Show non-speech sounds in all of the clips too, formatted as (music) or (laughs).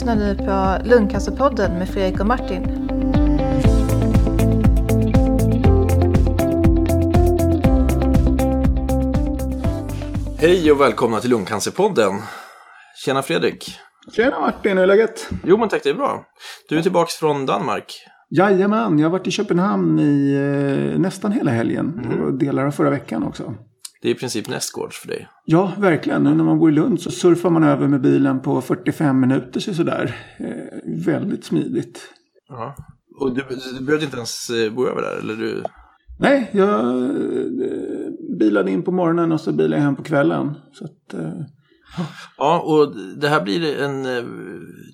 lyssnar nu på Lungcancerpodden med Fredrik och Martin. Hej och välkomna till Lungcancerpodden. Tjena Fredrik. Tjena Martin, hur är läget? Jo men tack, det är bra. Du är tillbaks från Danmark. Jajamän, jag har varit i Köpenhamn i eh, nästan hela helgen. Mm. Och delar av förra veckan också. Det är i princip nästgårds för dig. Ja, verkligen. Nu när man bor i Lund så surfar man över med bilen på 45 minuter så sådär. Eh, väldigt smidigt. Ja. Och du, du behövde inte ens eh, bo över där, eller du? Nej, jag eh, bilade in på morgonen och så bilade jag hem på kvällen. Så att, eh, Ja, och det här blir en, eh,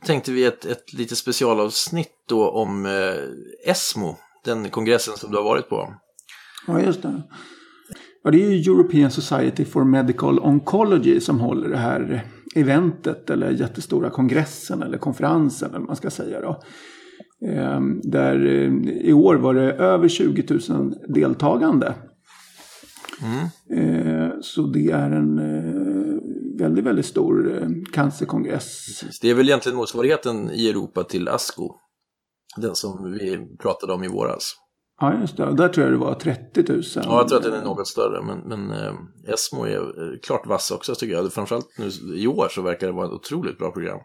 tänkte vi, ett, ett lite specialavsnitt då om eh, ESMO, den kongressen som du har varit på. ja, just det. Ja, det är ju European Society for Medical Oncology som håller det här eventet eller jättestora kongressen eller konferensen eller man ska säga då. Eh, Där eh, i år var det över 20 000 deltagande. Eh, Så det är en eh, väldigt, väldigt stor eh, cancerkongress. Det är väl egentligen motsvarigheten i Europa till ASCO. Den som vi pratade om i våras. Ja, just det. Där tror jag det var 30 000. Ja, jag tror att den är något större, men, men eh, Esmo är eh, klart vass också tycker jag. Framförallt nu i år så verkar det vara ett otroligt bra program.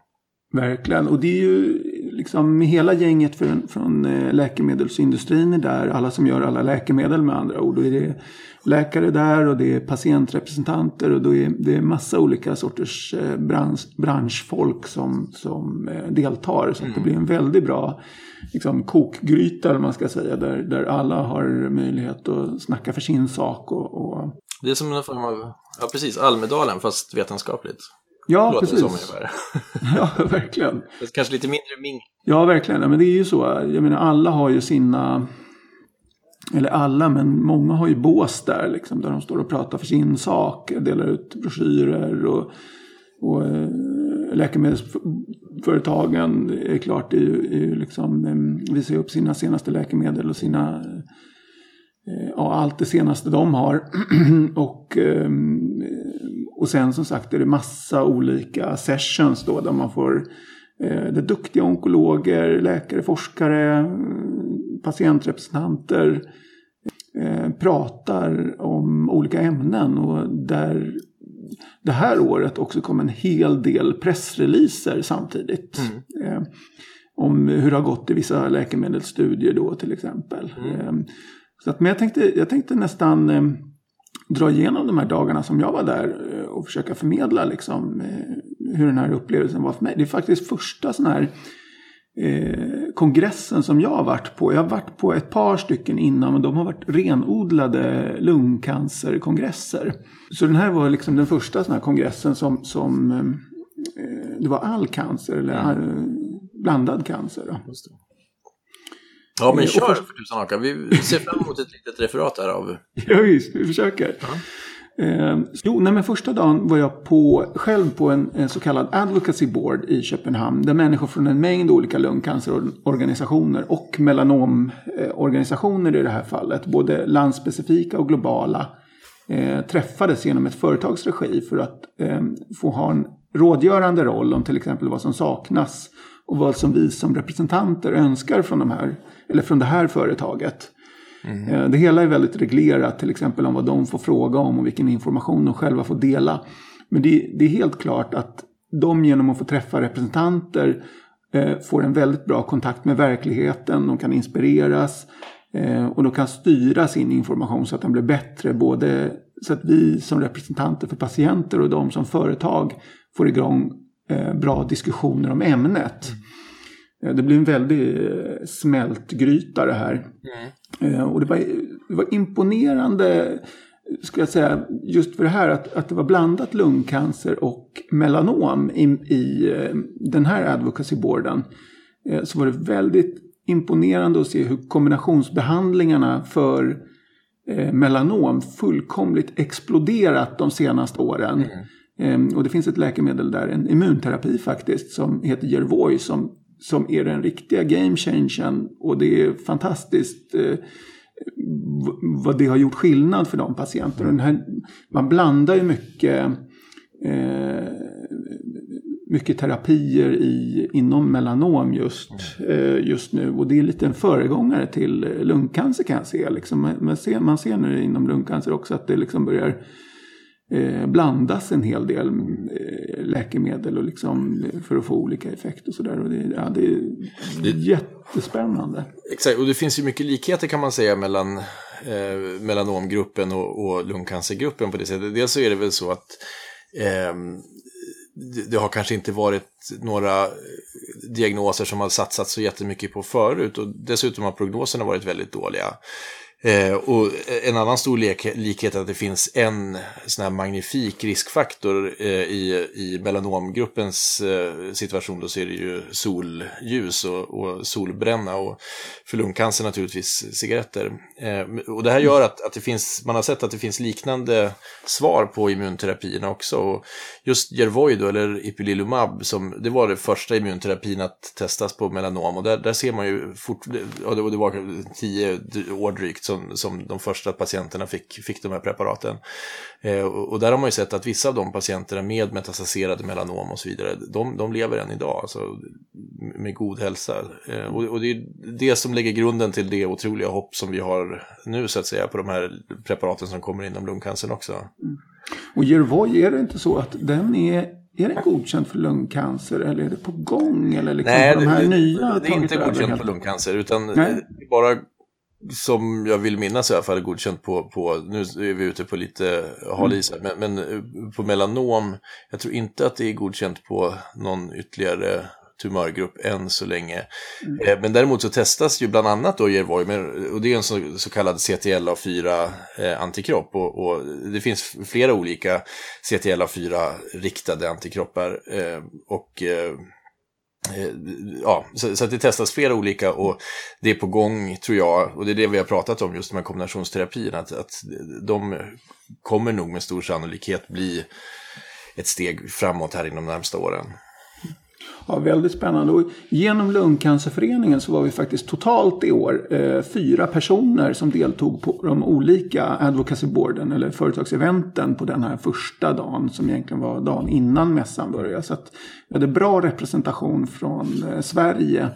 Verkligen. Och det är ju liksom hela gänget från, från eh, läkemedelsindustrin är där. Alla som gör alla läkemedel med andra ord. Och är det läkare där och det är patientrepresentanter och då är det är massa olika sorters eh, bransch, branschfolk som, som eh, deltar. Så att det blir en väldigt bra liksom, kokgryta eller man ska säga. Där, där alla har möjlighet att snacka för sin sak. Och, och... Det är som en form av, ja precis, Almedalen fast vetenskapligt. Ja, Låter precis. (laughs) Ja, verkligen. Kanske lite mindre ming. Ja, verkligen. Ja, men det är ju så. Jag menar, alla har ju sina... Eller alla, men många har ju bås där liksom. Där de står och pratar för sin sak. Delar ut broschyrer och... och eh, läkemedelsföretagen är klart är ju, är ju liksom, eh, visar ju upp sina senaste läkemedel och sina eh, ja, allt det senaste de har. (clears throat) och, ehm, och sen som sagt är det massa olika sessions då där man får eh, det duktiga onkologer, läkare, forskare, mm, patientrepresentanter eh, pratar om olika ämnen och där det här året också kom en hel del pressreleaser samtidigt. Eh, om hur det har gått i vissa läkemedelsstudier då till exempel. Eh, så att, men jag tänkte, jag tänkte nästan eh, dra igenom de här dagarna som jag var där eh, och försöka förmedla liksom, eh, hur den här upplevelsen var för mig. Det är faktiskt första sån här eh, kongressen som jag har varit på. Jag har varit på ett par stycken innan men de har varit renodlade lungcancerkongresser. Så den här var liksom den första sån här kongressen som, som eh, det var all cancer eller all, blandad cancer. Då. Ja, men kör för tusan haka. Vi ser fram emot ett litet referat här av... (laughs) Ja, visst, vi försöker. Eh, jo, nej, men första dagen var jag på, själv på en, en så kallad advocacy board i Köpenhamn. Där människor från en mängd olika lungcancerorganisationer och melanomorganisationer i det här fallet, både landspecifika och globala, eh, träffades genom ett företags regi för att eh, få ha en rådgörande roll om till exempel vad som saknas och vad som vi som representanter önskar från, de här, eller från det här företaget. Eh, Det hela är väldigt reglerat, till exempel om vad de får fråga om och vilken information de själva får dela. Men det, det är helt klart att de genom att få träffa representanter eh, får en väldigt bra kontakt med verkligheten, de kan inspireras eh, och de kan styra sin information så att den blir bättre. Både så att vi som representanter för patienter och de som företag får igång bra diskussioner om ämnet. Eh, Det blir en väldig eh, smältgryta det här. Eh, Och det var, det var imponerande, ska jag säga, just för det här att, att det var blandat lungcancer och melanom i, i eh, den här advocacy-boarden. Eh, Så var det väldigt imponerande att se hur kombinationsbehandlingarna för eh, melanom fullkomligt exploderat de senaste åren. Eh, Ehm, och det finns ett läkemedel där, en immunterapi faktiskt, som heter Yervoy som, som är den riktiga game changern. Och det är fantastiskt eh, vad det har gjort skillnad för de patienterna. Den här, man blandar ju mycket eh, mycket terapier i, inom melanom just, eh, just nu. Och det är lite en föregångare till lungcancer kan jag se. Liksom. Man, ser, man ser nu inom lungcancer också att det liksom börjar eh, blandas en hel del eh, läkemedel och liksom, för att få olika effekter och sådär. Det, ja, det är det, jättespännande. Exakt, och det finns ju mycket likheter kan man säga mellan eh, melanomgruppen och, och lungcancergruppen på det sättet. Dels så är det väl så att eh, det, har kanske inte varit några diagnoser som har satsats så jättemycket på förut och dessutom har prognoserna varit väldigt dåliga. Eh, och en annan stor likhet är att det finns en sån här magnifik riskfaktor eh, i, i melanomgruppens eh, situation. Då så är det ju solljus och, och solbränna och för lungcancer naturligtvis cigaretter. Eh, och det här gör att, att det finns, man har sett att det finns liknande svar på immunterapierna också. Och just Yervoy eller Ipilimumab, som, det var det första immunterapin att testas på melanom. Och där, där ser man ju fort, och det, och det var tio år drygt som, som de första patienterna fick, fick de här preparaten. Eh, och, och, där har man ju sett att vissa av de patienterna med metastaserade melanom och så vidare, de, de lever än idag, alltså, med god hälsa. Eh, och, och, det är det som lägger grunden till det otroliga hopp som vi har nu så att säga på de här preparaten som kommer inom lungcancern också. Mm. Och Yervoy, är det inte så att den är är den godkänd för lungcancer eller är det på gång? Eller liksom Nej, de här det, nya det är inte godkänt för lungcancer utan Nej. bara som jag vill minnas i alla fall godkänt på, på nu är vi ute på lite hal is men, men eh, på melanom, jag tror inte att det är godkänt på någon ytterligare tumörgrupp än så länge. Mm. Eh, men däremot så testas ju bland annat då Yervoy, och det är en så, så kallad CTLA4 eh, och, och, det finns flera olika CTLA4 riktade antikroppar och Eh, ja, så, så, att det testas flera olika och det är på gång tror jag, och det är det vi har pratat om, just de här kombinationsterapierna, att, att de kommer nog med stor sannolikhet bli ett steg framåt här inom de närmsta åren. Ja, väldigt spännande. Och genom Lungcancerföreningen så var vi faktiskt totalt i år eh, fyra personer som deltog på de olika advocacy boarden eller företagseventen på den här första dagen som egentligen var dagen innan mässan började. Så att vi hade bra representation från eh, Sverige.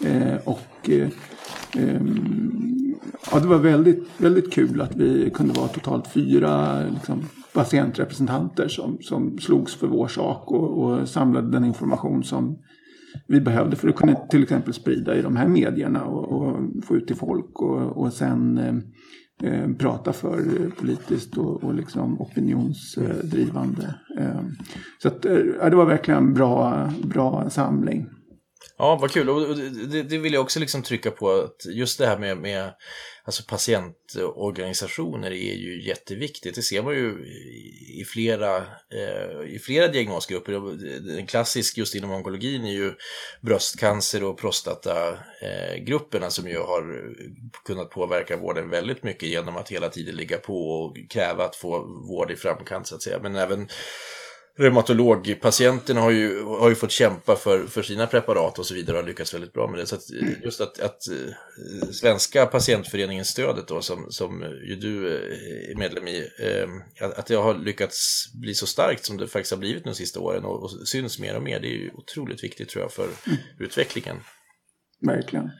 Eh, och eh, ehm, ja, det var väldigt, väldigt kul att vi kunde vara totalt fyra liksom, patientrepresentanter som, som slogs för vår sak och, och samlade den information som vi behövde för att kunna till exempel sprida i de här medierna och, och få ut till folk och, och sen eh, eh prata för politiskt och, och liksom opinionsdrivande. Eh, så att, eh, det var verkligen en bra, bra samling. Ja, vad kul. Och det, det vill jag också liksom trycka på, att just det här med, med alltså patientorganisationer är ju jätteviktigt. Det ser man ju i flera, eh, i flera diagnosgrupper. En klassisk just inom onkologin är ju bröstcancer och prostatagrupperna som ju har kunnat påverka vården väldigt mycket genom att hela tiden ligga på och kräva att få vård i framkant så att säga. Men även reumatologpatienterna har ju, har ju fått kämpa för, för sina preparat och så vidare och har lyckats väldigt bra med det. Så att, just att, att eh, Svenska patientföreningens stödet då, som, som ju du eh, är medlem i, eh, att det har lyckats bli så starkt som det faktiskt har blivit de sista åren och, och syns mer och mer, det är ju otroligt viktigt tror jag för mm. utvecklingen. Verkligen.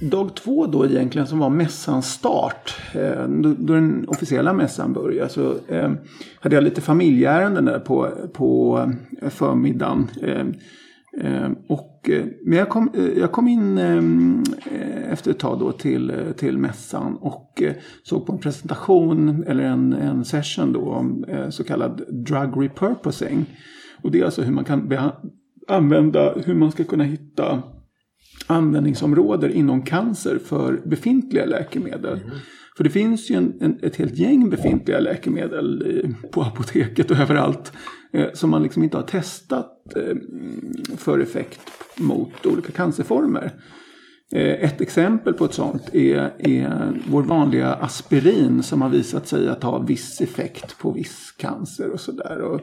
Dag två då egentligen som var mässans start. Eh, då, den officiella mässan började så eh, hade jag lite familjeärenden där på, på eh, förmiddagen. och, men jag kom, jag kom in efter ett tag då till, till mässan och såg på en presentation eller en, en session då om så kallad drug repurposing. Och det är alltså hur man kan använda, hur man ska kunna hitta användningsområden inom cancer för befintliga läkemedel. Mm. För det finns ju en, en, ett helt gäng befintliga läkemedel på apoteket och överallt eh, som man liksom inte har testat eh, för effekt mot olika cancerformer. Eh, ett exempel på ett sånt är, är vår vanliga aspirin som har visat sig att ha viss effekt på viss cancer och sådär.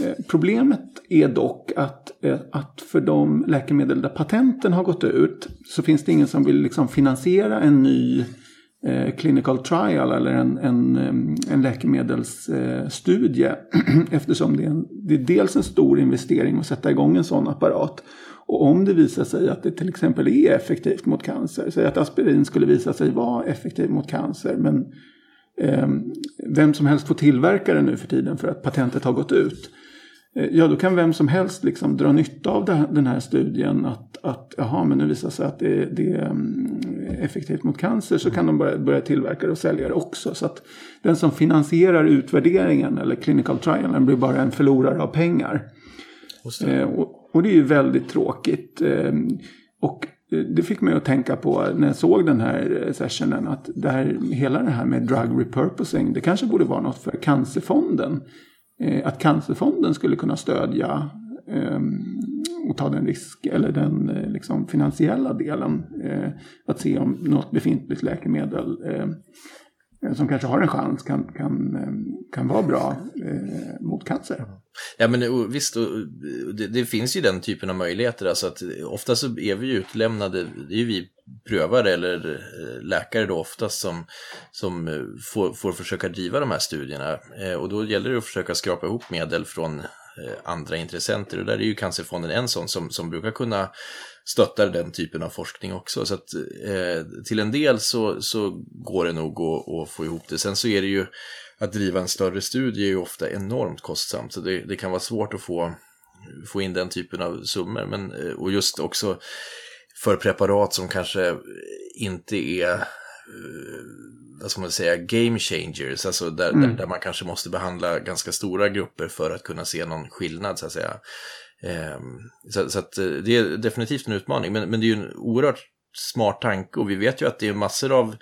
Eh, problemet är dock att, eh, att för de läkemedel där patenten har gått ut så finns det ingen som vill liksom finansiera en ny eh, clinical trial eller en, en, en läkemedelsstudie. (clears throat) Eftersom det är, en, det är dels en stor investering att sätta igång en sån apparat. Och om det visar sig att det till exempel är effektivt mot cancer, säg att aspirin skulle visa sig vara effektivt mot cancer, men eh, vem som helst får tillverka det nu för tiden för att patentet har gått ut. Eh, ja, då kan vem som helst liksom dra nytta av den här studien. Att, att jaha, men nu visar sig att det, det är mm, effektivt mot cancer. Så kan de börja, börja tillverka det och sälja det också. Så att den som finansierar utvärderingen eller clinical trialen blir bara en förlorare av pengar. Eh, och, och, det är ju väldigt tråkigt. Eh, och det fick mig att tänka på när jag såg den här sessionen att det här, hela det här med drug repurposing det kanske borde vara något för Cancerfonden. Eh, att Cancerfonden skulle kunna stödja ehm, och ta den risk eller den eh, liksom, finansiella delen. Eh, att se om något befintligt läkemedel eh, Eh, som kanske har en chans kan, kan, eh, kan vara bra eh, mot cancer. Mm. Ja men visst, det, det, finns ju den typen av möjligheter. Alltså att ofta så är vi utlämnade, det är ju vi prövare eller eh, läkare då oftast som, som får, får försöka driva de här studierna. Eh, och då gäller det att försöka skrapa ihop medel från andra intressenter. Och där är ju Cancerfonden en sån som, som brukar kunna stötta den typen av forskning också. Så att eh, till en del så, så går det nog att, att få ihop det. Sen så är det ju att driva en större studie är ju ofta enormt kostsamt. Så det, det kan vara svårt att få, få in den typen av summor. Men, och just också för preparat som kanske inte är eh, vad ska man säga, game changers, alltså där, mm. där, där, man kanske måste behandla ganska stora grupper för att kunna se någon skillnad så att säga. Ehm, så, så att, eh, det är definitivt en utmaning, men, men det är ju en oerhört smart tanke och vi vet ju att det är massor av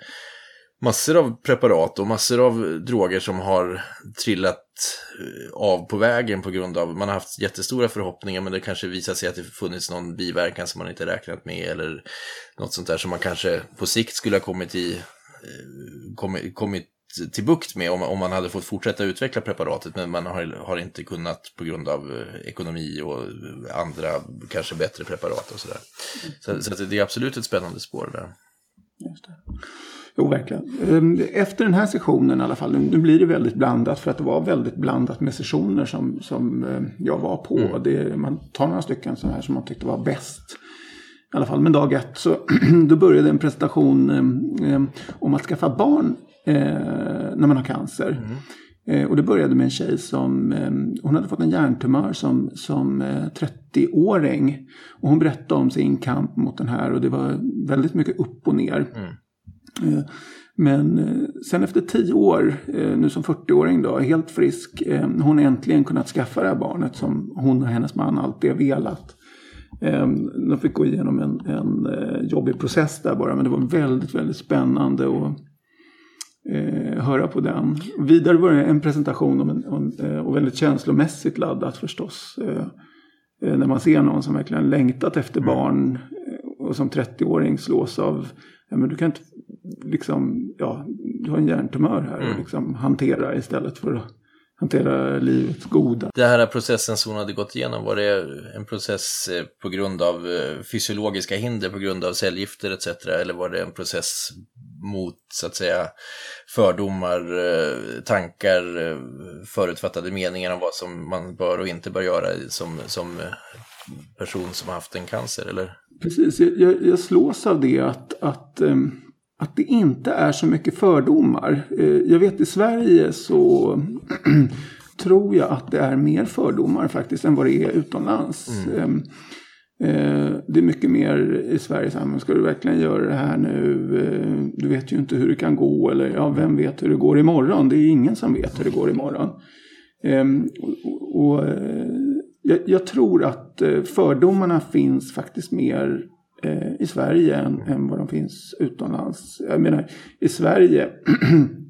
massor av preparat och massor av droger som har trillat eh, av på vägen på grund av, man har haft jättestora förhoppningar men det kanske visar sig att det funnits någon biverkan som man inte räknat med eller något sånt där som man kanske på sikt skulle ha kommit i, eh, kommit, kommit till bukt med om, om man hade fått fortsätta utveckla preparatet men man har, har inte kunnat på grund av eh, ekonomi och andra kanske bättre preparat och sådär. Så, så det är absolut ett spännande spår där. Just det. Jo, verkligen. Ehm, efter den här sessionen i alla fall, nu blir det väldigt blandat för att det var väldigt blandat med sessioner som, som eh, jag var på. Mm. Det, man tar några stycken sådana här som man tyckte var bäst. I alla fall, men dag ett så (clears throat) då började en presentation eh, om att skaffa barn eh, när man har cancer. Mm. Eh, och det började med en tjej som, eh, hon hade fått en hjärntumör som, som 30-åring. Och hon berättade om sin kamp mot den här och det var väldigt mycket upp och ner. Mm. Eh, men eh, sen efter tio år, eh, nu som 40-åring då, helt frisk, hon äntligen kunnat skaffa det här barnet som hon och hennes man alltid har velat. De fick gå igenom en, en jobbig process där bara, men det var väldigt, väldigt spännande att eh, höra på den. Vidare var det en presentation om en, och väldigt känslomässigt laddat förstås. Eh, när man ser någon som verkligen längtat efter mm. barn och som 30-åring slås av, ja men du kan inte liksom, ja, du har en hjärntumör här mm. och liksom hantera istället för att hantera livets goda. Den här processen som hon hade gått igenom, var det en process eh, på grund av eh, fysiologiska hinder, på grund av cellgifter etc. Eller var det en process mot, så att säga, fördomar, eh, tankar, förutfattade meningar om vad som man bör och inte bör göra som, som person som har haft en cancer, eller? Precis, jag, jag slås av det att, att att det inte är så mycket fördomar. Eh, jag vet i Sverige så (clears throat) tror jag att det är mer fördomar faktiskt än vad det är utomlands. Mm. Eh, det är mycket mer i Sverige så här, men ska du verkligen göra det här nu? Eh, du vet ju inte hur det kan gå eller ja, vem vet hur det går imorgon? Det är ingen som vet hur det går imorgon. Ehm, och, och eh, jag, jag, tror att fördomarna finns faktiskt mer i Sverige än, än vad de finns utomlands. Jag menar, i Sverige (clears throat)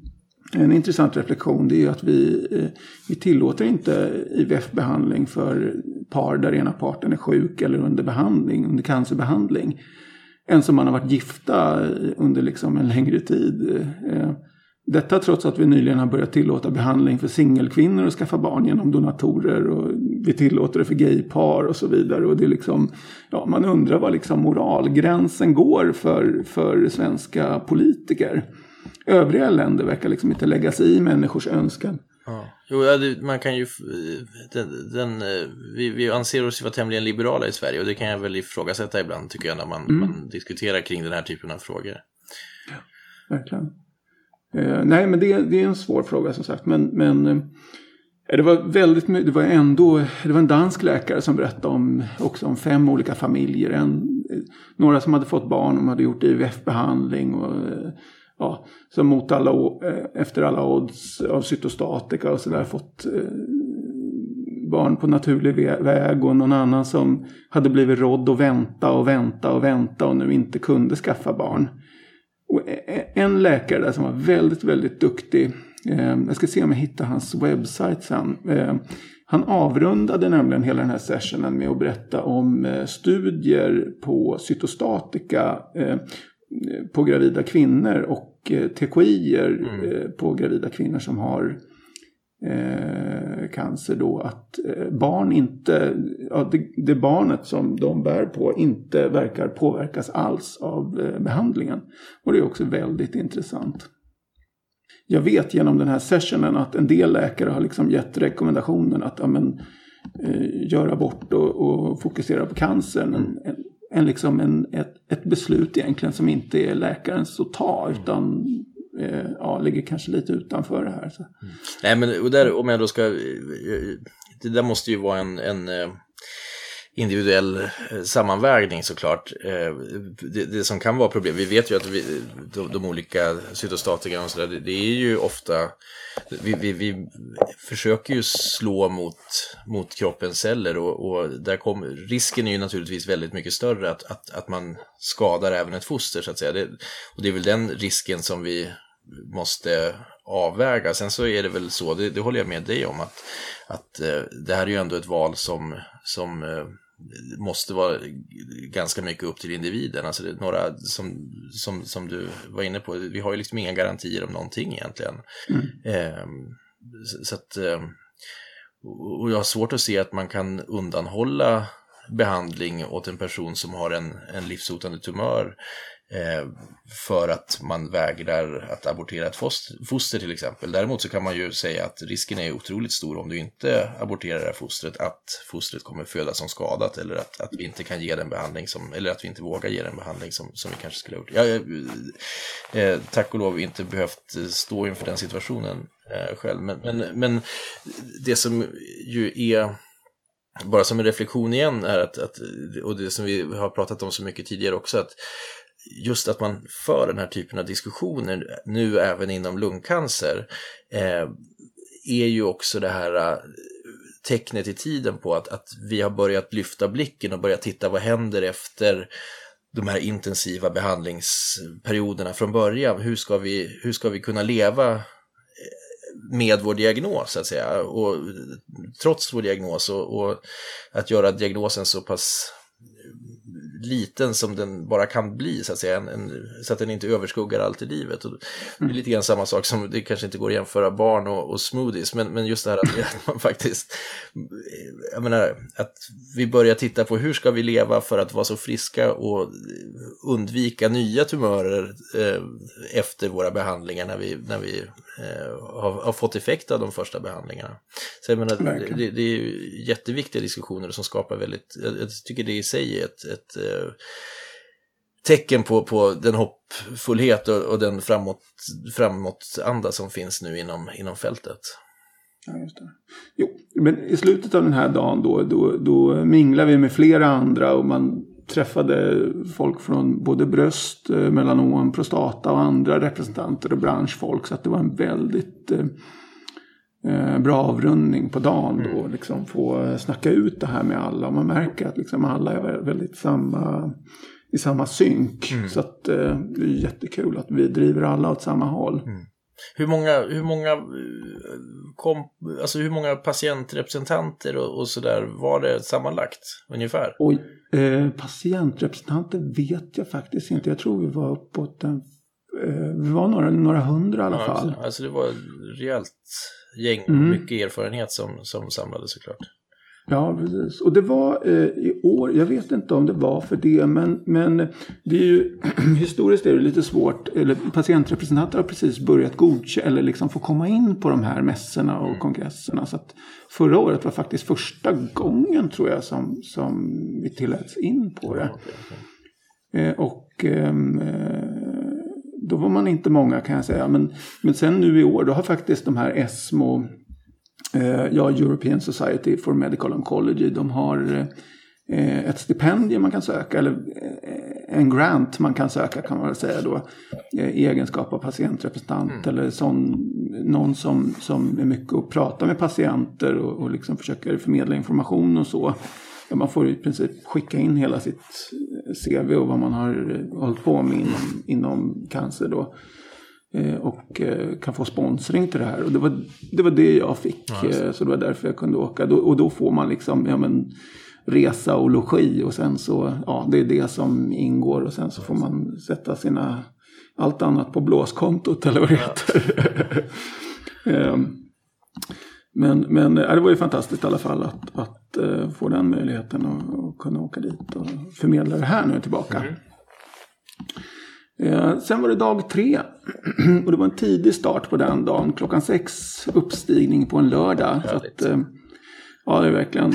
En intressant reflektion det är att vi, eh, vi tillåter inte IVF-behandling för par där ena parten är sjuk eller under behandling, under cancerbehandling. Än som man har varit gifta eh, under liksom en längre tid. Eh, detta trots att vi nyligen har börjat tillåta behandling för singelkvinnor att skaffa barn genom donatorer. Och vi tillåter det för gaypar och så vidare. Och det är liksom, ja, man undrar var liksom moralgränsen går för, för svenska politiker övriga länder verkar liksom inte lägga sig i människors önskan. Ja. Jo, man kan ju, den, den, eh, vi, vi anser oss vara tämligen liberala i Sverige och det kan jag väl ifrågasätta ibland tycker jag när man, mm. man diskuterar kring den här typen av frågor. Ja, verkligen. Eh, nej, men det, det är en svår fråga som sagt. Men, men eh, det var väldigt det var ändå, det var en dansk läkare som berättade om, också om fem olika familjer. En, några som hade fått barn, de hade gjort IVF-behandling och ja, som mot alla, eh, efter alla odds av cytostatika och sådär fått eh, barn på naturlig väg och någon annan som hade blivit rådd att vänta och vänta och vänta och nu inte kunde skaffa barn. Och e- e- en läkare där som var väldigt, väldigt duktig. Eh, jag ska se om jag hittar hans webbsajt sen. Eh, han avrundade nämligen hela den här sessionen med att berätta om studier på cytostatika på gravida kvinnor och eh, TKI mm. Eh, på gravida kvinnor som har eh, cancer då att eh, barn inte, ja, det, det, barnet som de bär på inte verkar påverkas alls av eh, behandlingen. Och det är också väldigt intressant. Jag vet genom den här sessionen att en del läkare har liksom gett rekommendationen att ja, men, eh, göra abort och, och, fokusera på cancern. En, en, en, liksom en, ett, ett beslut egentligen som inte är läkarens att ta utan eh, ja, ligger kanske lite utanför det här. Så. Mm. Nej men och där, om jag då ska, eh, eh, det där måste ju vara en, en eh, individuell eh, sammanvägning såklart. Eh, det, det, som kan vara problem, vi vet ju att vi, de, de olika cytostatika och sådär, det är ju ofta, vi, vi, vi, försöker ju slå mot, mot kroppens celler och, och där kom, risken är ju naturligtvis väldigt mycket större att, att, att man skadar även ett foster så att säga. Det, och det är väl den risken som vi måste avväga. Sen så är det väl så, det, det håller jag med dig om, att, att eh, det här är ju ändå ett val som, som måste vara ganska mycket upp till individen. Alltså några som, som, som du var inne på, vi har ju liksom inga garantier om någonting egentligen. Mm. Eh, så att, eh, och jag har svårt att se att man kan undanhålla behandling åt en person som har en, en livshotande tumör Eh, för att man vägrar att abortera ett foster till exempel. Däremot så kan man ju säga att risken är otroligt stor om du inte aborterar det här fostret att fostret kommer födas som skadat eller att, att vi inte kan ge den behandling som, eller att vi inte vågar ge den behandling som, som vi kanske skulle ha gjort. Jag eh, tack och lov inte behövt stå inför den situationen eh, själv. Men, men, men det som ju är bara som en reflektion igen är att, att, och det som vi har pratat om så mycket tidigare också, att just att man för den här typen av diskussioner nu även inom lungcancer eh, är ju också det här eh, tecknet i tiden på att, att vi har börjat lyfta blicken och börjat titta vad händer efter de här intensiva behandlingsperioderna från början. Hur ska vi, hur ska vi kunna leva eh, med vår diagnos, så att säga, och trots vår diagnos och, och att göra diagnosen så pass liten som den bara kan bli, så att säga, en, en, så att den inte överskuggar allt i livet. Och det är lite grann samma sak som, det kanske inte går att jämföra barn och, och smoothies, men, men just det här att, (laughs) att man faktiskt, jag menar, att vi börjar titta på hur ska vi leva för att vara så friska och undvika nya tumörer eh, efter våra behandlingar när vi, när vi eh, har, har, fått effekt av de första behandlingarna. Så jag menar, det, det, är jätteviktiga diskussioner som skapar väldigt, jag tycker det i sig är ett, ett eh, tecken på, på den hoppfullhet och, och den framåt, framåtanda som finns nu inom, inom fältet. Ja, just det. Jo, men i slutet av den här dagen då, då, då minglar vi med flera andra och man träffade folk från både bröst, eh, melanom, prostata och andra representanter och branschfolk. Så att det var en väldigt eh bra avrundning på dagen då. Mm. Liksom få snacka ut det här med alla. Och man märker att liksom alla är väldigt samma, i samma synk. Mm. Så att eh, det är jättekul att vi driver alla åt samma håll. Mm. Hur många, hur många, eh, kom, alltså hur många patientrepresentanter och, och sådär var det sammanlagt ungefär? Oj, eh, patientrepresentanter vet jag faktiskt inte. Jag tror vi var uppåt en, eh, vi var några, några hundra i alla ja, fall. Alltså, det var ett rejält gäng, mm. mycket erfarenhet som, som samlades såklart. Ja, precis. Och det var eh, i år, jag vet inte om det var för det, men, men det är ju (clears throat) historiskt är det lite svårt. Eller patientrepresentanter har precis börjat godkänna eller liksom få komma in på de här mässorna och kongresserna. Så att förra året var faktiskt första gången tror jag som, som vi tilläts in på det. Eh, och ehm, eh, då var man inte många kan jag säga. Men, men sen nu i år, då har faktiskt de här ESMO Eh, ja, European Society for Medical Oncology, de har eh, ett stipendium man kan söka, eller eh, en grant man kan söka kan man väl säga då. I egenskap av patientrepresentant mm. eller sån, någon som, som är mycket att prata med patienter och, och liksom försöker förmedla information och så. Man får i princip skicka in hela sitt CV och vad man har hållit på med inom, inom cancer då. Eh, och eh, kan få sponsring till det här. Och det var det, var det jag fick. Ja, eh, så det var därför jag kunde åka. Och då får man liksom ja, men, resa och logi. Och sen så, ja det är det som ingår. Och sen så får man sätta sina, allt annat på blåskontot eller vad det heter. (laughs) Ehm, men, men det var ju fantastiskt i alla fall att, att få den möjligheten och, kunna åka dit och förmedla det här nu tillbaka. Mm. Eh, sen var det dag tre. (clears throat) Och det var en tidig start på den dagen. Klockan sex uppstigning på en lördag. Så att, eh, ja, det är verkligen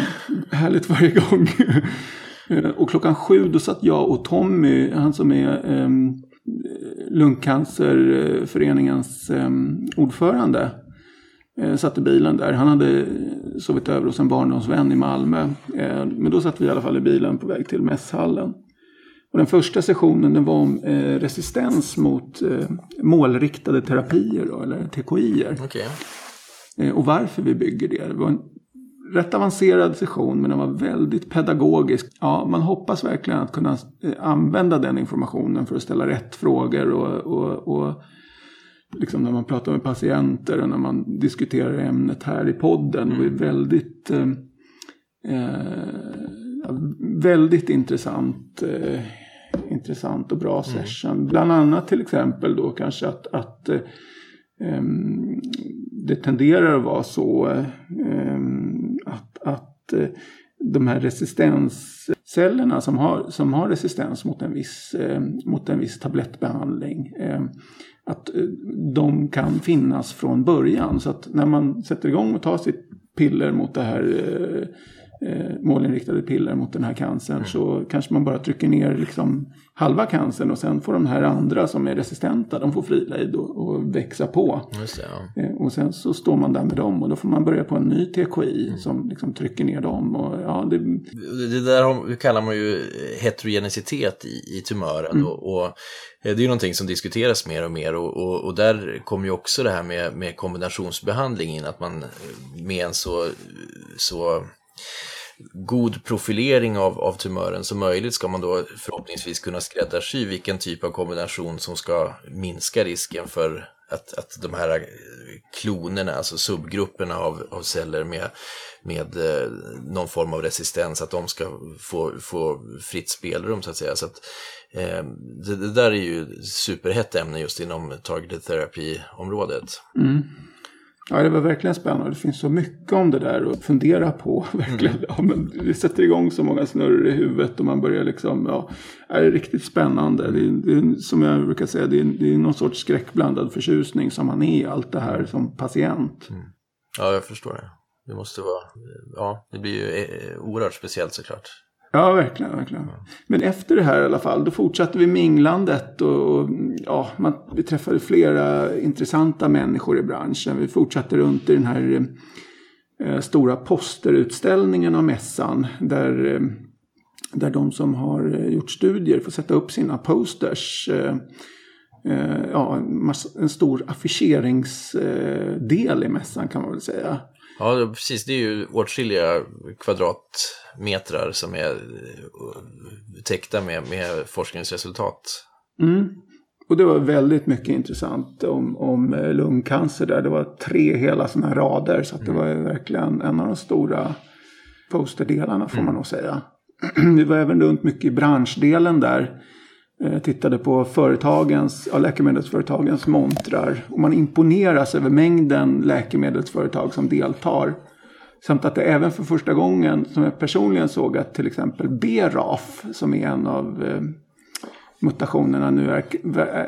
härligt varje gång. (laughs) eh, och klockan sju då satt jag och Tommy, han som är eh, Lungcancerföreningens eh, ordförande. Eh, satt i bilen där. Han hade sovit över hos en barndomsvän i Malmö. Eh, men då satt vi i alla fall i bilen på väg till mässhallen. Och den första sessionen den var om eh, resistens mot målriktade terapier då, eller TKI. Okay. Och varför vi bygger det. Det var en rätt avancerad session men den var väldigt pedagogisk. Ja, man hoppas verkligen att kunna använda den informationen för att ställa rätt frågor och, och, och liksom när man pratar med patienter och när man diskuterar ämnet här i podden. Mm. Det var väldigt eh, eh väldigt intressant, eh, intressant och bra mm. session. Mm. Bland annat till exempel då kanske att, att eh, det tenderar att vara så eh, att, att eh, de här resistenscellerna som har, som har resistens mot en viss, mot en viss tablettbehandling ehm, att eh, de kan finnas från början. Så att när man sätter igång och tar sitt piller mot det här eh, eh, målinriktade piller mot den här cancern mm. så kanske man bara trycker ner liksom halva cancern och sen får de här andra som är resistenta, de får frilejd och, och växa på. Ja. eh, och sen så står man där med dem och då får man börja på en ny TKI mm. som liksom trycker ner dem. Och, ja, det... det där kallar man ju heterogenicitet i, i tumören mm. och, och, det är ju någonting som diskuteras mer och mer och, och, och där kommer ju också det här med, med kombinationsbehandling in, att man med en så, så god profilering av, av tumören som möjligt ska man då förhoppningsvis kunna skräddarsy vilken typ av kombination som ska minska risken för att, att de här eh, klonerna, alltså subgrupperna av, av celler med, med eh, någon form av resistens, att de ska få, få fritt spelrum så att säga. Så att, eh, det, det, där är ju superhett ämne just inom targeted therapy-området. Mm. Ja, det var verkligen spännande. Det finns så mycket om det där att fundera på. (laughs) Verkligen. Mm. Ja, men det sätter igång så många snurror i huvudet och man börjar liksom, ja, det är riktigt spännande. Det är, det är, som jag brukar säga, det är, det är någon sorts skräckblandad förtjusning som man är i allt det här som patient. Mm. Ja, jag förstår det. Det måste vara, ja, det blir ju eh, oerhört speciellt såklart. Ja, verkligen. verkligen. Men efter det här i alla fall, då fortsatte vi minglandet. Och, ja, man, vi träffade flera intressanta människor i branschen. Vi fortsatte runt i den här eh, stora posterutställningen av mässan. Där, eh, där de som har gjort studier får sätta upp sina posters. Eh, eh ja, en, massa, en stor affischeringsdel i mässan kan man väl säga. Ja, precis. Det är ju åtskilliga kvadratmetrar som är eh, täckta med, med forskningsresultat. Mm. Och det var väldigt mycket intressant om, om eh, lungcancer där. Det var tre hela sådana rader. Så det mm. var verkligen en av de stora posterdelarna får mm. man nog säga. (clears throat) Vi var även runt mycket i branschdelen där. Eh, tittade på företagens, ja, läkemedelsföretagens montrar. Och man imponeras över mängden läkemedelsföretag som deltar. Samt att det även för första gången som jag personligen såg att till exempel BRAF som är en av eh, mutationerna nu är,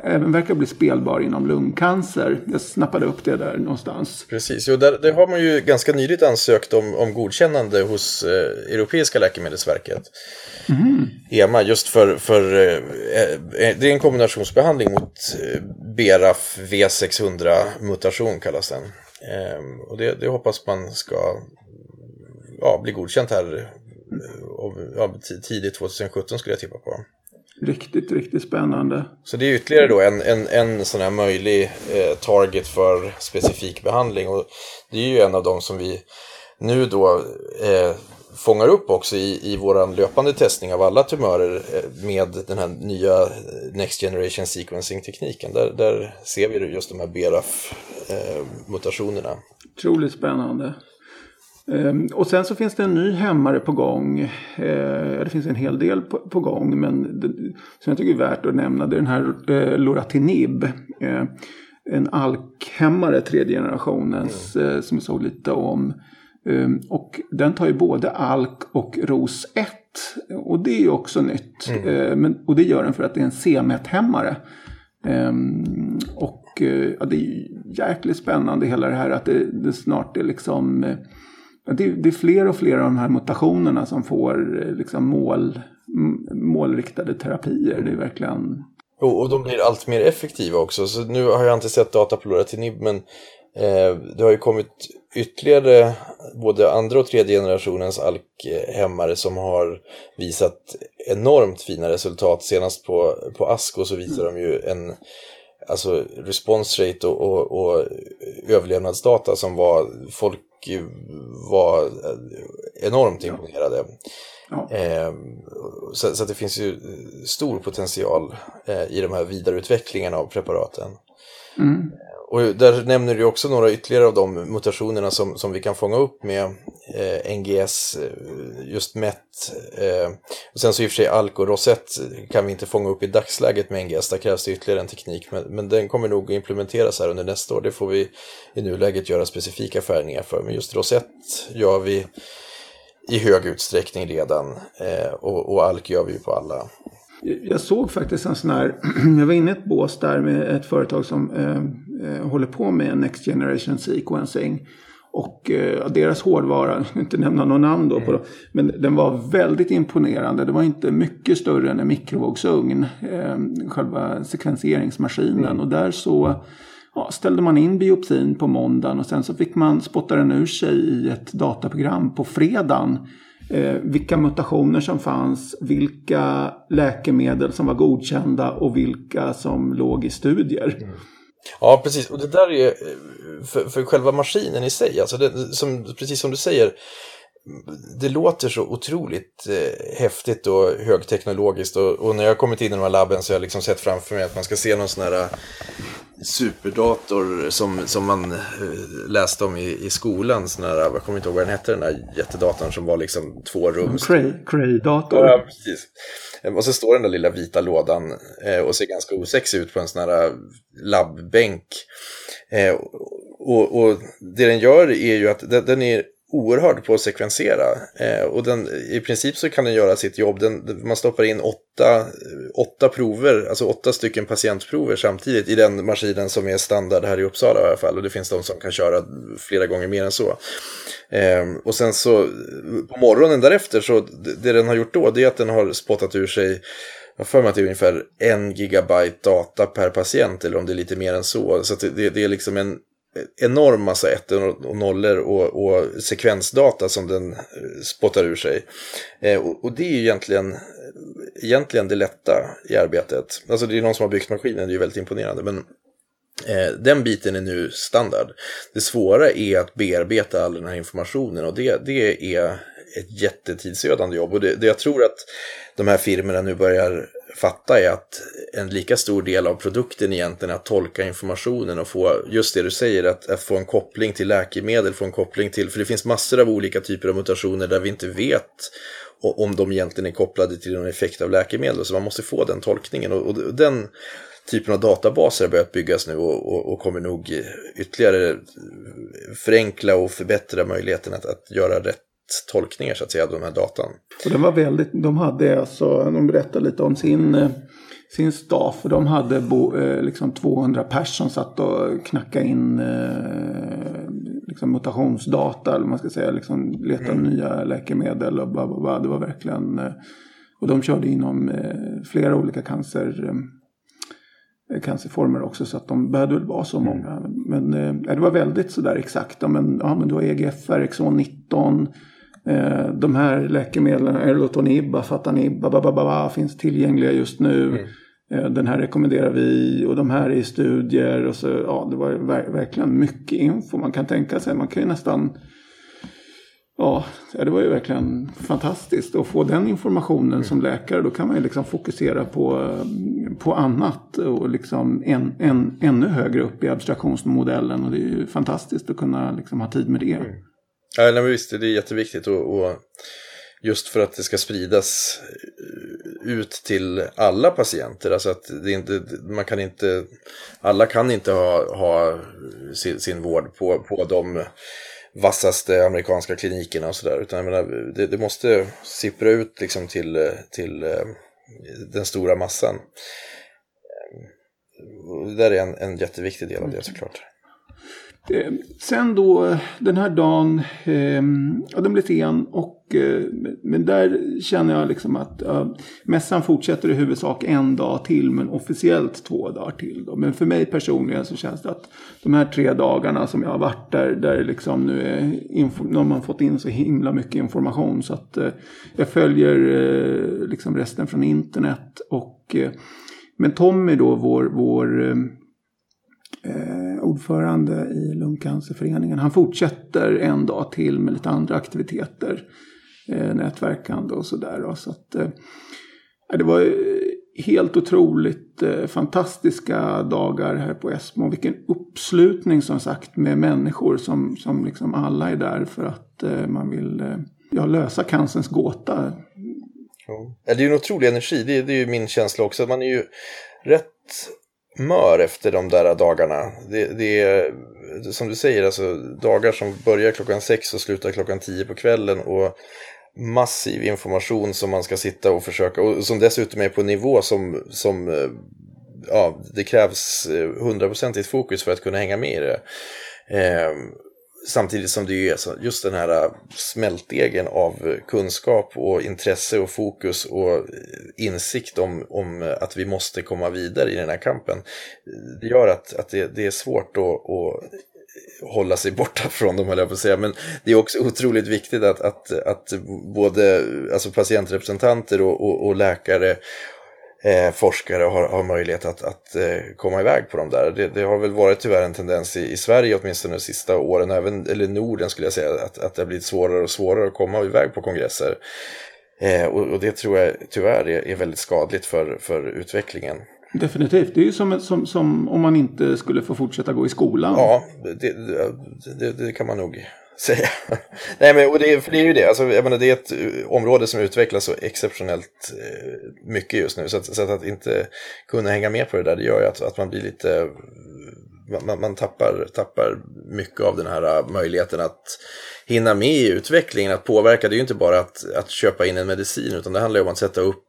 även verkar bli spelbar inom lungcancer. Jag snappade upp det där någonstans. Precis, jo, där, det har man ju ganska nyligt ansökt om, om godkännande hos eh, Europeiska läkemedelsverket. Mm. EMA, just för, för eh, eh, det är en kombinationsbehandling mot eh, BRAF V600 mutation kallas den. Ehm, och det, det hoppas man ska ja, bli godkänt här eh, ja, tidigt 2017 skulle jag tippa på. Riktigt, riktigt spännande. Så det är ytterligare då en, en, en sån här möjlig eh, target för specifik behandling. Och det är ju en av de som vi nu då eh, fångar upp också i, i vår löpande testning av alla tumörer eh, med den här nya Next Generation Sequencing-tekniken. Där, där ser vi just de här BRAF-mutationerna. Eh, Otroligt spännande. Ehm, och sen så finns det en ny hämmare på gång. Eh, det finns en hel del på, gång. Men som jag tycker är värt att nämna det är den här eh, Loratinib. Eh, en alkhämmare, tredje generationens, mm. som jag såg lite om. Ehm, och den tar ju både alk och ROS1. Och det är ju också nytt. Mm. och det gör den för att det är en C-MET-hämmare. Ehm, och ja, det är jäkligt spännande hela det här att det, det snart är liksom det, det, är fler och fler av de här mutationerna som får eh, liksom mål, målriktade terapier. Det är verkligen... Och, och de blir allt mer effektiva också. Så nu har jag inte sett data på NIB, men eh, det har ju kommit ytterligare både andra och tredje generationens alkhämmare som har visat enormt fina resultat. Senast på, på ASCO så visar mm. de ju en alltså response rate och, och, och överlevnadsdata som var folk var enormt imponerade. Ja. Eh, så, så det finns ju stor potential eh, i de här vidareutvecklingarna av preparaten. Mm. Och där nämner du också några ytterligare av de mutationerna som, som vi kan fånga upp med eh, NGS, eh, just MET. Eh, och sen så i och för sig ALK och ROSET kan vi inte fånga upp i dagsläget med NGS, där krävs det ytterligare en teknik. Men, men den kommer nog att implementeras här under nästa år, det får vi i nuläget göra specifika färgningar för. Men just ROSET gör vi i hög utsträckning redan eh, och, och ALK gör vi ju på alla jag såg faktiskt en sån här, (clears throat) jag var inne i ett bås där med ett företag som eh, eh, håller på med Next Generation Sequencing. Och eh, deras hårdvara, (laughs) jag ska inte nämna någon namn då, på, men den var väldigt imponerande. Det var inte mycket större än en mikrovågsugn, eh, själva sekvenseringsmaskinen. Mm. Och där så ja, ställde man in biopsin på måndagen och sen så fick man spotta den ur sig i ett dataprogram på fredagen eh, vilka mutationer som fanns, vilka läkemedel som var godkända och vilka som låg i studier. Mm. Ja, precis. Och det där är eh, för, för själva maskinen i sig, alltså det, som, precis som du säger, det låter så otroligt eh, häftigt och högteknologiskt och, och, när jag har kommit in i de här labben så har jag liksom sett framför mig att man ska se någon sån här superdator som, som man eh, läste om i, i skolan. Sån här, jag kommer inte ihåg vad den hette, den där jättedatorn som var liksom två rum. Cray-dator. Ja, precis. Eh, och så står den där lilla vita lådan eh, och ser ganska osexig ut på en sån här labbänk. Och, och, det den gör är ju att den, den är oerhörd på att sekvensera. Eh, och den, i princip så kan den göra sitt jobb. Den, man stoppar in åtta, åtta prover, alltså åtta stycken patientprover samtidigt i den maskinen som är standard här i Uppsala i alla fall. Och det finns de som kan köra flera gånger mer än så. Eh, och sen så på morgonen därefter så det den har gjort då det är att den har spottat ur sig jag för mig att det är ungefär en gigabyte data per patient eller om det är lite mer än så. Så det, det är liksom en enorm massa ettor och nollor och, och sekvensdata som den eh, spottar ur sig. Eh, och, och, det är ju egentligen, egentligen det lätta i arbetet. Alltså det är någon som har byggt maskinen, det är ju väldigt imponerande. Men eh, den biten är nu standard. Det svåra är att bearbeta all den här informationen och det, det är ett jättetidsödande jobb. Och det, det jag tror att de här firmorna nu börjar fatta är att en lika stor del av produkten egentligen är att tolka informationen och få just det du säger, att, att, få en koppling till läkemedel, få en koppling till, för det finns massor av olika typer av mutationer där vi inte vet om de egentligen är kopplade till någon effekt av läkemedel, så man måste få den tolkningen och, och den typen av databaser har börjat byggas nu och, och, och kommer nog ytterligare förenkla och förbättra möjligheten att, att göra rätt tolkningar så att säga av de här datan. Och den var väldigt, de hade alltså, de berättade lite om sin, eh, sin staff. De hade bo, eh, liksom 200 pers som satt och knackade in eh, liksom mutationsdata. Eller man ska säga, liksom letade mm. nya läkemedel och bla, bla, bla. Det var verkligen, och de körde inom flera olika cancer cancerformer också. Så att de behövde väl vara så mm. många. Men eh, det var väldigt sådär exakta. Men, ja, men du har EGFR, Exon 19. Eh, de här läkemedlen, Erlotonib, Afatanib, babababa, finns tillgängliga just nu. Mm. Eh, den här rekommenderar vi och de här är i studier. Och så, ja, det var verkligen mycket info man kan tänka sig. Man kan ju nästan Ja, det var ju verkligen fantastiskt att få den informationen mm. som läkare. Då kan man ju liksom fokusera på, på annat och liksom en, en, ännu högre upp i abstraktionsmodellen. Och det är ju fantastiskt att kunna liksom ha tid med det. Mm. Ja, nej, men visst, det är jätteviktigt och, och just för att det ska spridas ut till alla patienter. Alltså att det inte, man kan inte, alla kan inte ha, ha sin, sin vård på, på de vassaste amerikanska klinikerna och sådär. Utan jag menar, det, det, måste sippra ut liksom till, till eh, den stora massan. Det där är en, en jätteviktig del av det såklart. Eh, sen då den här dagen, eh, ja den blev sen och eh, men där känner jag liksom att eh, mässan fortsätter i huvudsak en dag till men officiellt två dagar till. Då. Men för mig personligen så känns det att de här tre dagarna som jag har varit där, där liksom nu är info, nu har man fått in så himla mycket information så att eh, jag följer eh, liksom resten från internet och eh, men Tommy då, vår, vår ehm, eh, ordförande i Lungcancerföreningen. Han fortsätter en dag till med lite andra aktiviteter. Eh, nätverkande och sådär. Så att, eh, det var helt otroligt eh, fantastiska dagar här på Esmo. Vilken uppslutning som sagt med människor som, som liksom alla är där för att eh, man vill eh, ja, lösa cancerns gåta. Ja. Det är ju en otrolig energi, det är, det är ju min känsla också. Man är ju rätt mör efter de där dagarna. Det, det, är som du säger, alltså dagar som börjar klockan sex och slutar klockan tio på kvällen och massiv information som man ska sitta och försöka och som dessutom är på nivå som, som eh, ja, det krävs eh, hundraprocentigt fokus för att kunna hänga med i det. Eh, Samtidigt som det är just den här äh, smältdegen av kunskap och intresse och fokus och eh, insikt om, om eh, att vi måste komma vidare i den här kampen. Eh, det gör att, att det, det är svårt att, att hålla sig borta (laughs) från dem, höll jag på att säga. Men det är också otroligt viktigt att, att, att både alltså patientrepresentanter och, och, och läkare eh, forskare har, har möjlighet att, att eh, komma iväg på de där. Det, det, har väl varit tyvärr en tendens i, i Sverige åtminstone de sista åren, även, eller Norden skulle jag säga, att, att det har blivit svårare och svårare att komma iväg på kongresser. Eh, och, och, det tror jag tyvärr är, är väldigt skadligt för, för utvecklingen. Definitivt, det är ju som, som, som om man inte skulle få fortsätta gå i skolan. Ja, det, det, det kan man nog säga. (laughs) Nej, men och det, för det är ju det. Alltså, jag menar, det är ett eh, område som utvecklas så exceptionellt eh, mycket just nu. Så att, så att, inte kunna hänga med på det där, det gör ju att, att man blir lite... Man, man tappar, tappar mycket av den här eh, möjligheten att hinna med i utvecklingen, att påverka. Det är ju inte bara att, att köpa in en medicin, utan det handlar ju om att sätta upp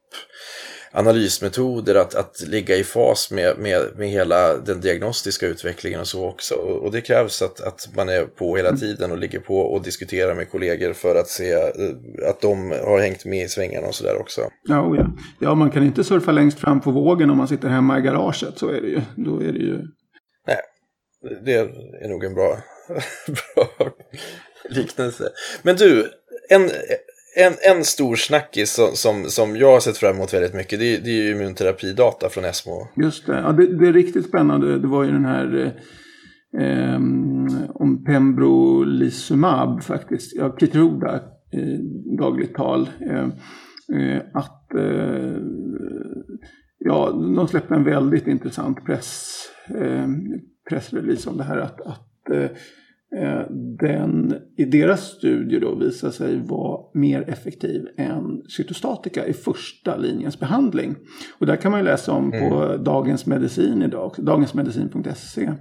analysmetoder, att, att ligga i fas med, med, med hela den diagnostiska utvecklingen och så också. Och det krävs att, att man är på hela mm. tiden och ligger på och diskuterar med kollegor för att se eh, att de har hängt med i svängarna och sådär också. Ja, oh ja. ja, man kan inte surfa längst fram på vågen om man sitter hemma i garaget, så är det ju. Då är det ju... Nej, det är nog en bra, (laughs) bra liknelse. Men du, en, en, en stor snackis som, som, som jag har sett fram emot väldigt mycket det, det är ju immunterapidata från ESMO. Just det, ja, det, det, är riktigt spännande. Det var ju den här eh, om Pembrolizumab faktiskt, ja, Keytruda i dagligt tal. Eh, eh, att eh, ja, de släppte en väldigt intressant press, eh, pressrelease om det här att, att Eh, den i deras studie då visar sig vara mer effektiv än cytostatika i första linjens behandling. Och där kan man ju läsa om mm. på Dagens Medicin idag, dagensmedicin.se.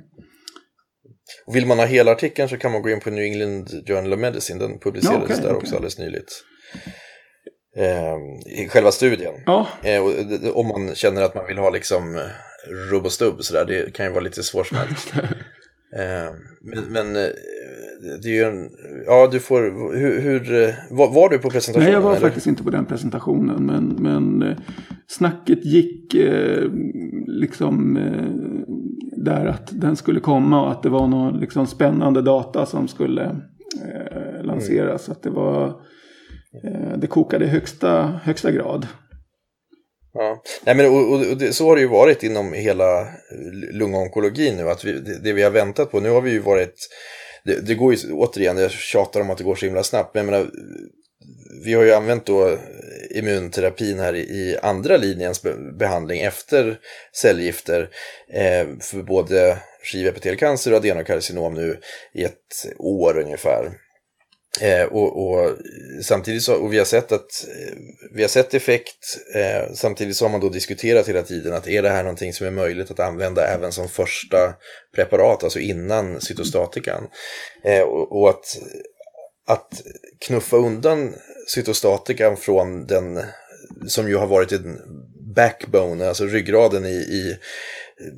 Vill man ha hela artikeln så kan man gå in på New England Journal of Medicine, den publicerades ja, okay, där okay. också alldeles nyligt. Eh, I själva studien. Ja. Eh, och, om man känner att man vill ha liksom rubb och stubb sådär, det kan ju vara lite svårsmält. (laughs) Eh, men, men eh, det är ju en, ja du får, hur, hur eh, var, var, du på presentationen? Nej, jag var eller? faktiskt inte på den presentationen. Men, men snacket gick liksom där att den skulle komma och att det var någon liksom spännande data som skulle eh, lanseras. Mm. Att det var, eh, det kokade i högsta, högsta grad. Ja, Nej, men, och, och, det, så har det ju varit inom hela eh, lungonkologin nu. Att vi, det, det, vi har väntat på, nu har vi ju varit, det, det, går ju återigen, jag tjatar om att det går så himla snabbt, men jag menar, vi har ju använt då immunterapin här i, i andra linjens behandling efter cellgifter eh, för både skivepitelcancer och adenokarcinom nu i ett år ungefär. Eh, och, och, samtidigt så, och vi har sett att eh, vi har sett effekt, eh, samtidigt så har man då diskuterat hela tiden att är det här någonting som är möjligt att använda även som första preparat, alltså innan cytostatikan. Eh, och, och, att, att knuffa undan cytostatikan från den som ju har varit en backbone, alltså ryggraden i, i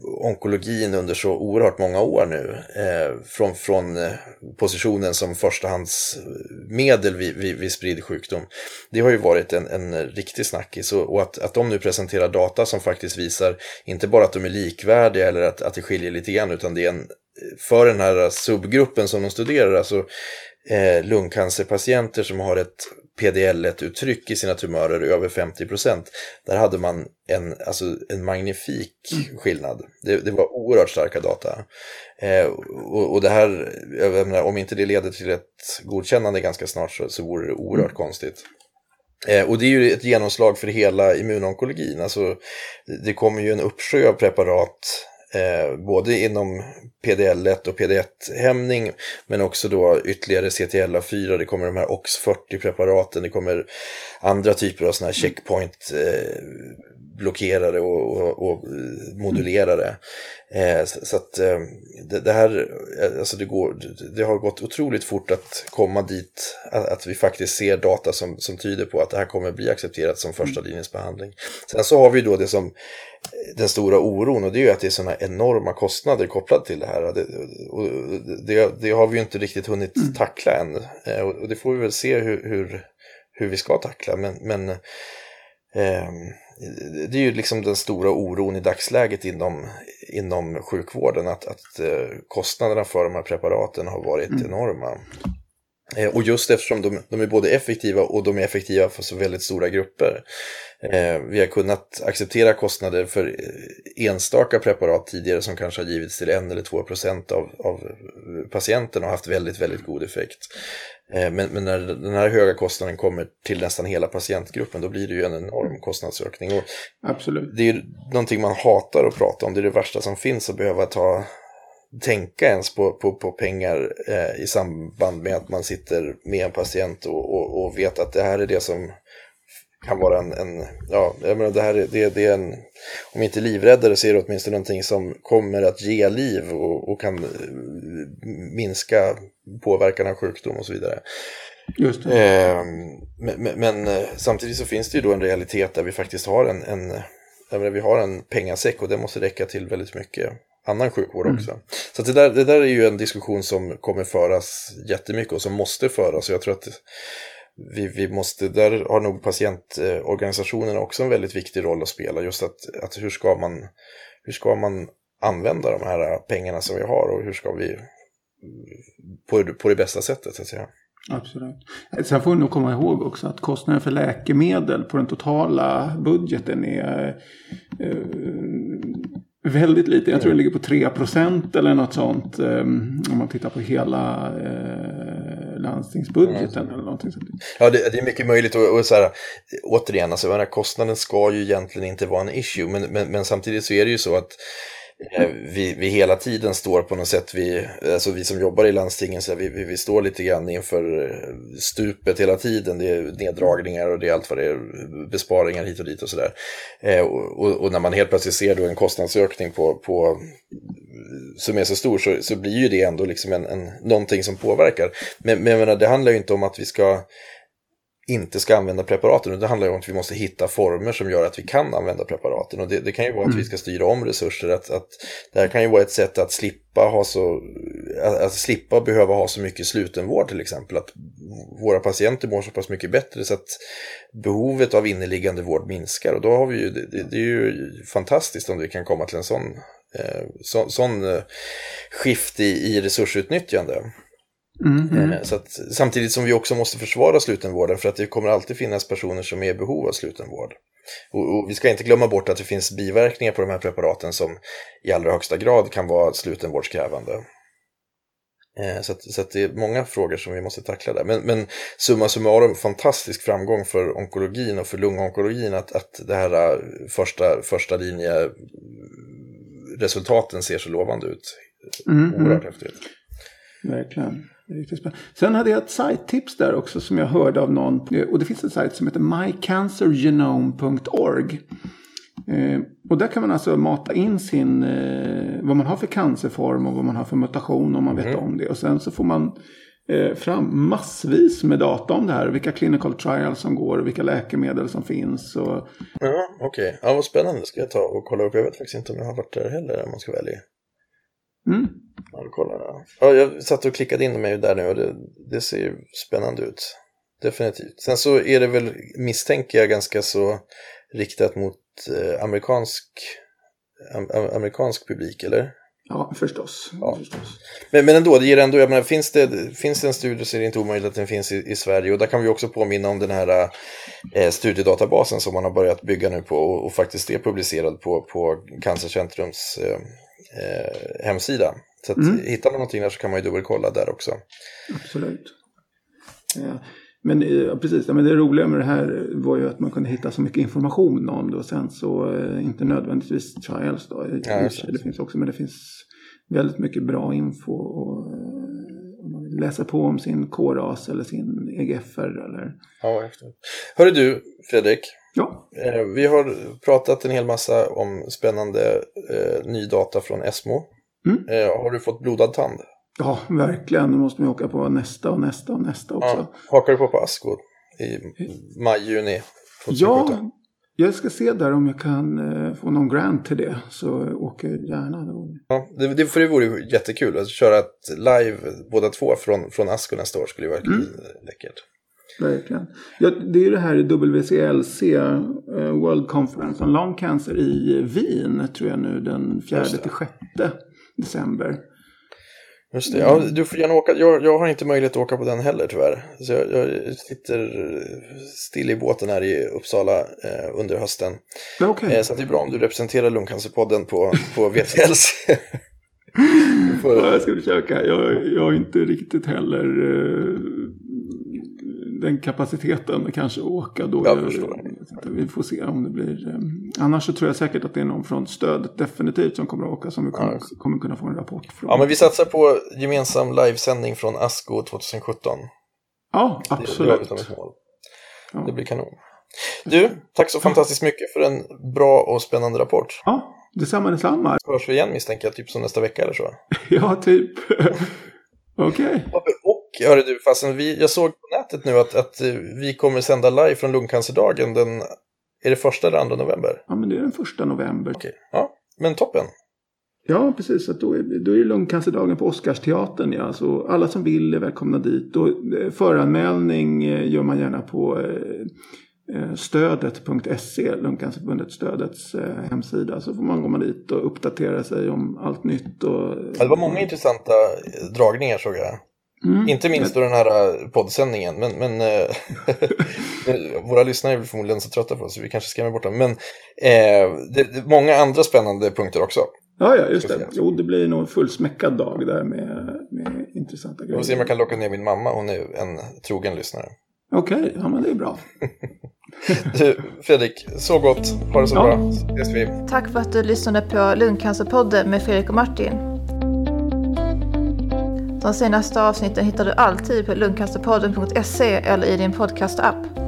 onkologin under så oerhört många år nu. Eh, från, från eh, positionen som förstahandsmedel vid, vid, vid spridd sjukdom. Det har ju varit en, en riktig snackis och, och att, att de nu presenterar data som faktiskt visar inte bara att de är likvärdiga eller att, att det skiljer lite grann utan det är en för den här subgruppen som de studerar, alltså eh, lungcancerpatienter som har ett PDL1-uttryck i sina tumörer över 50% Där hade man en, alltså en magnifik skillnad. Det, det, var oerhört starka data. Eh, och, och, det här, menar, om inte det leder till ett godkännande ganska snart så, så vore det oerhört mm. konstigt. Eh, och det är ju ett genomslag för hela immunonkologin. Alltså, det kommer ju en uppsjö av preparat Eh, både inom PDL1 och PD1-hämning men också då ytterligare CTLA4, det kommer de här OX40-preparaten, det kommer andra typer av sådana här checkpoint eh, och, och, och, modulerare. Eh, så, så, att eh, det, det, här, eh, alltså det, går, det har gått otroligt fort att komma dit, att, att, vi faktiskt ser data som, som tyder på att det här kommer bli accepterat som första linjens behandling. Sen så har vi då det som den stora oron och det är ju att det är sådana enorma kostnader kopplade till det här. Det, och det, det har vi ju inte riktigt hunnit mm. tackla än. Eh, och det får vi väl se hur, hur, hur vi ska tackla. Men, men eh, det är ju liksom den stora oron i dagsläget inom, inom sjukvården att, att eh, kostnaderna för de här preparaten har varit mm. enorma. Eh, och just eftersom de, de, är både effektiva och de är effektiva för så väldigt stora grupper. Eh, vi har kunnat acceptera kostnader för eh, enstaka preparat tidigare som kanske har givits till en eller två procent av, av patienten och haft väldigt, väldigt god effekt. Men, men, när den här höga kostnaden kommer till nästan hela patientgruppen då blir det ju en enorm kostnadsökning. Och Absolut. Det är ju någonting man hatar att prata om, det är det värsta som finns att behöva ta tänka ens på, på, på pengar eh, i samband med att man sitter med en patient och, och, och, vet att det här är det som kan vara en, en ja, jag menar det här är, det, det är en, om inte livräddare så är det åtminstone någonting som kommer att ge liv och, och kan eh, minska påverkan av sjukdom och så vidare. Just eh, men, men, eh, samtidigt så finns det ju då en realitet där vi faktiskt har en, en där vi har en pengasäck och det måste räcka till väldigt mycket annan sjukvård också. Mm. Så det, där, det där är ju en diskussion som kommer föras jättemycket och som måste föras. Och jag tror att vi, vi måste, där har nog patientorganisationerna också en väldigt viktig roll att spela. Just att, att hur, ska man, hur ska man använda de här pengarna som vi har och hur ska vi på, på det bästa sättet så att säga. Absolut. Sen får vi nog komma ihåg också att kostnaden för läkemedel på den totala budgeten är eh, Väldigt lite. Jag tror det ligger på 3% eller något sånt. Um, om man tittar på hela uh, landstingsbudgeten mm. eller någonting sånt. Ja, det, det, är mycket möjligt. Och, och så här, återigen, alltså, kostnaden ska ju egentligen inte vara en issue. Men, men, men, samtidigt så är det ju så att eh, Eh, vi, vi hela tiden står på något sätt, vi, alltså vi som jobbar i landstingen, så vi, vi, vi står lite grann inför eh, stupet hela tiden. Det är neddragningar och det är allt vad det är, besparingar hit och dit och sådär. Eh, och, och, när man helt plötsligt ser då en kostnadsökning på, på som är så stor så, så blir ju det ändå liksom en, en, någonting som påverkar. Men, men menar, det handlar ju inte om att vi ska inte ska använda preparaten. Det handlar om att vi måste hitta former som gör att vi kan använda preparaten. Och det, det kan ju vara att vi mm. ska styra om resurser. Att, att, det här kan ju vara ett sätt att slippa, ha så, att, att slippa behöva ha så mycket slutenvård till exempel. Att våra patienter mår så pass mycket bättre så att behovet av inneliggande vård minskar. Och då har vi ju, det, det är ju fantastiskt om vi kan komma till en sån, eh, så, sån eh, skift i, i resursutnyttjande. Mm, mm. Så att, samtidigt som vi också måste försvara slutenvården för att det kommer alltid finnas personer som är i behov av slutenvård. Och, och, vi ska inte glömma bort att det finns biverkningar på de här preparaten som i allra högsta grad kan vara slutenvårdskrävande. Eh, så, att, så att det är många frågor som vi måste tackla där. Men, men summa summarum, fantastisk framgång för onkologin och för lungonkologin att, att det här eh, första, första linje resultaten ser så lovande ut. Mm, Oerhört mm. häftigt. Verkligen. Sen hade jag ett sajttips där också som jag hörde av någon. Och det finns en sajt som heter mycancergenome.org. Eh, och där kan man alltså mata in sin, eh, vad man har för cancerform och vad man har för mutation om man vet mm. om det. Och sen så får man eh, fram massvis med data om det här. Vilka clinical trials som går och vilka läkemedel som finns. Och... Ja, okej. Okay. Ja, vad spännande. Ska jag ta och kolla upp. Jag vet faktiskt inte om jag har varit där heller om man ska välja. Mm. Ja, kolla. Ja, jag satt och klickade in mig där nu och det, det ser spännande ut. Definitivt. Sen så är det väl, misstänker jag, ganska så riktat mot eh, amerikansk, am, amerikansk publik, eller? Ja, förstås. Ja. förstås. Men, men ändå, det ger ändå, jag menar, finns det, finns det en studie så är det inte omöjligt att den finns i, i Sverige. Och där kan vi också påminna om den här eh, studiedatabasen som man har börjat bygga nu på och, och faktiskt är publicerad på, på Cancercentrums eh, eh, hemsida. Så att mm. hittar man någonting där så kan man ju dubbelkolla där också. Absolut. Ja. Men ja, precis, men det roliga med det här var ju att man kunde hitta så mycket information om det och sen så eh, inte nödvändigtvis trials då. Ja, det finns också, men det finns väldigt mycket bra info och eh, om man vill läsa på om sin K-ras eller sin EGFR eller... Ja, häftigt. Hörru du, Fredrik. Ja. Eh, vi har pratat en hel massa om spännande eh, ny data från Esmo. Mm. Eh, har du fått blodad tand? Ja, verkligen. Nu måste man åka på nästa och nästa och nästa också. Ja. Hakar du på på Asko i maj, juni 2017? Ja, jag ska se där om jag kan eh, få någon grant till det. Så åker jag gärna. Då. Ja, det, det, för det vore jättekul att köra ett live båda två från, från Asko nästa år. skulle ju verkligen mm. läckert. Verkligen. Ja, det är ju det här WCLC, uh, World Conference on Lung Cancer i Wien, tror jag nu, den 4 till 6 december. Just det, ja, du får gärna åka. Jag, jag har inte möjlighet att åka på den heller tyvärr. Så jag, jag sitter still i båten här i Uppsala eh, under hösten. Okay. Eh, så det är bra om du representerar Lungcancerpodden på, på (laughs) VTLC. får... ja, jag ska försöka. Jag, jag är inte riktigt heller eh, den kapaciteten kanske åka då. Jag förstår. Vi får se om det blir. Eh, annars så tror jag säkert att det är någon från stödet definitivt som kommer att åka som vi kommer, ja. kommer kunna få en rapport från. Ja, men vi satsar på gemensam livesändning från ASCO 2017. Ja, absolut. Det, det, ja. det blir kanon. Du, tack så fantastiskt mycket för en bra och spännande rapport. Ja, detsamma detsamma. Hörs vi igen misstänker jag, typ som nästa vecka eller så. (laughs) ja, typ. (laughs) Okej. Okay. Hörru du, fastän vi, jag såg på nätet nu att, att vi kommer sända live från lungcancerdagen den, är det första eller andra november? Ja, men det är den första november. Okej, ja, men toppen. Ja, precis. Att då, är, då är det lungcancerdagen på Oscarsteatern. Ja. Så alla som vill är välkomna dit. Och eh, föranmälning eh, gör man gärna på eh, Eh, stödet.se, Lungcancerförbundet stödets eh, hemsida. Så får man komma dit och uppdatera sig om allt nytt. Och, ja, det var många intressanta dragningar såg jag. Mm. Inte minst då den här eh, poddsändningen. Men, men (laughs) våra lyssnare är förmodligen så trötta på oss så vi kanske skrämmer bort dem. Men eh, det, det, många andra spännande punkter också. Ja, ja, just det. Jo, det blir nog en fullsmäckad dag där med, med intressanta grejer. Jag får se om jag kan locka ner min mamma. Hon är en trogen lyssnare. Okej, okay, ja men det är bra. (laughs) Du, Fredrik, så gott. Ha det så Ja. bra. Ses vi. Tack för att du lyssnade på Lungcancerpodden med Fredrik och Martin. De senaste avsnitten hittar du alltid på lungcancerpodden.se eller i din podcastapp.